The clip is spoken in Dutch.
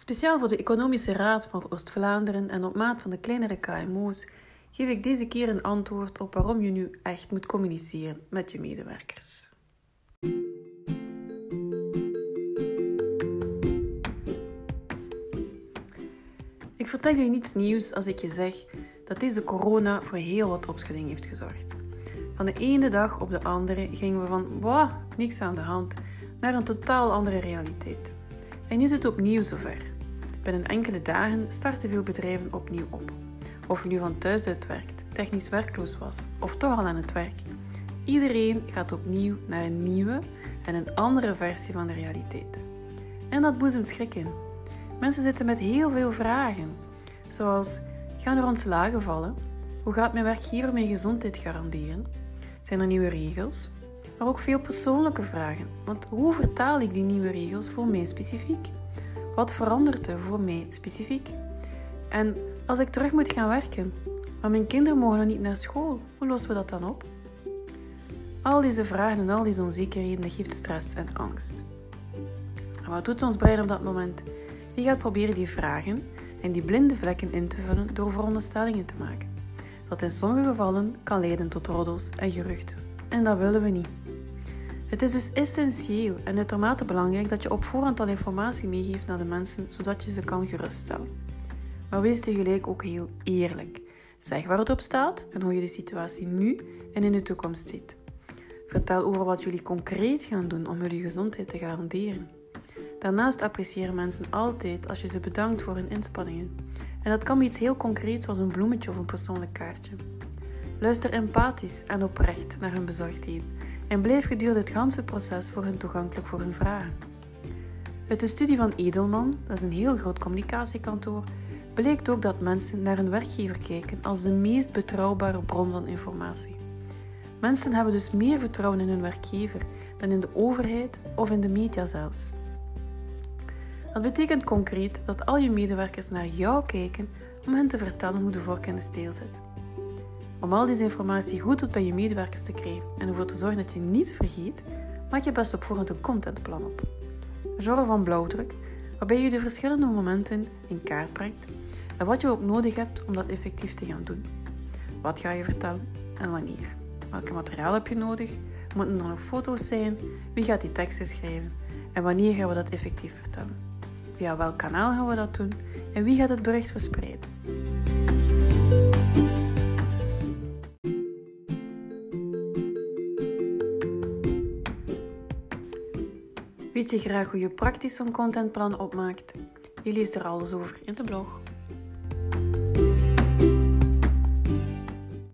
Speciaal voor de Economische Raad van Oost-Vlaanderen en op maat van de kleinere KMO's geef ik deze keer een antwoord op waarom je nu echt moet communiceren met je medewerkers. Ik vertel je niets nieuws als ik je zeg dat deze corona voor heel wat opschudding heeft gezorgd. Van de ene dag op de andere gingen we van wow, niks aan de hand naar een totaal andere realiteit. En nu is het opnieuw zover. Binnen enkele dagen starten veel bedrijven opnieuw op. Of je nu van thuis uit werkt, technisch werkloos was of toch al aan het werk. Iedereen gaat opnieuw naar een nieuwe en een andere versie van de realiteit. En dat boezemt schrik in. Mensen zitten met heel veel vragen, zoals: gaan er ontslagen vallen? Hoe gaat mijn werkgever mijn gezondheid garanderen? Zijn er nieuwe regels? Maar ook veel persoonlijke vragen, want hoe vertaal ik die nieuwe regels voor mij specifiek? Wat verandert er voor mij specifiek? En als ik terug moet gaan werken, maar mijn kinderen mogen nog niet naar school, hoe lossen we dat dan op? Al deze vragen en al deze onzekerheden geeft stress en angst. En wat doet ons brein op dat moment? Die gaat proberen die vragen en die blinde vlekken in te vullen door veronderstellingen te maken. Dat in sommige gevallen kan leiden tot roddels en geruchten. En dat willen we niet. Het is dus essentieel en uitermate belangrijk dat je op voorhand al informatie meegeeft naar de mensen, zodat je ze kan geruststellen. Maar wees tegelijk ook heel eerlijk. Zeg waar het op staat en hoe je de situatie nu en in de toekomst ziet. Vertel over wat jullie concreet gaan doen om jullie gezondheid te garanderen. Daarnaast appreciëren mensen altijd als je ze bedankt voor hun inspanningen. En dat kan bij iets heel concreets zoals een bloemetje of een persoonlijk kaartje. Luister empathisch en oprecht naar hun bezorgdheden en bleef gedurende het ganse proces voor hen toegankelijk voor hun vragen. Uit de studie van Edelman, dat is een heel groot communicatiekantoor, bleek ook dat mensen naar hun werkgever kijken als de meest betrouwbare bron van informatie. Mensen hebben dus meer vertrouwen in hun werkgever dan in de overheid of in de media zelfs. Dat betekent concreet dat al je medewerkers naar jou kijken om hen te vertellen hoe de vork in de steel zit. Om al deze informatie goed tot bij je medewerkers te krijgen en ervoor te zorgen dat je niets vergeet, maak je best op voorhand een contentplan op. Een van blauwdruk, waarbij je de verschillende momenten in kaart brengt en wat je ook nodig hebt om dat effectief te gaan doen. Wat ga je vertellen en wanneer? Welke materiaal heb je nodig? Moeten er nog foto's zijn? Wie gaat die teksten schrijven? En wanneer gaan we dat effectief vertellen? Via welk kanaal gaan we dat doen? En wie gaat het bericht verspreiden? Weet je graag hoe je praktisch zo'n contentplan opmaakt? Je leest er alles over in de blog.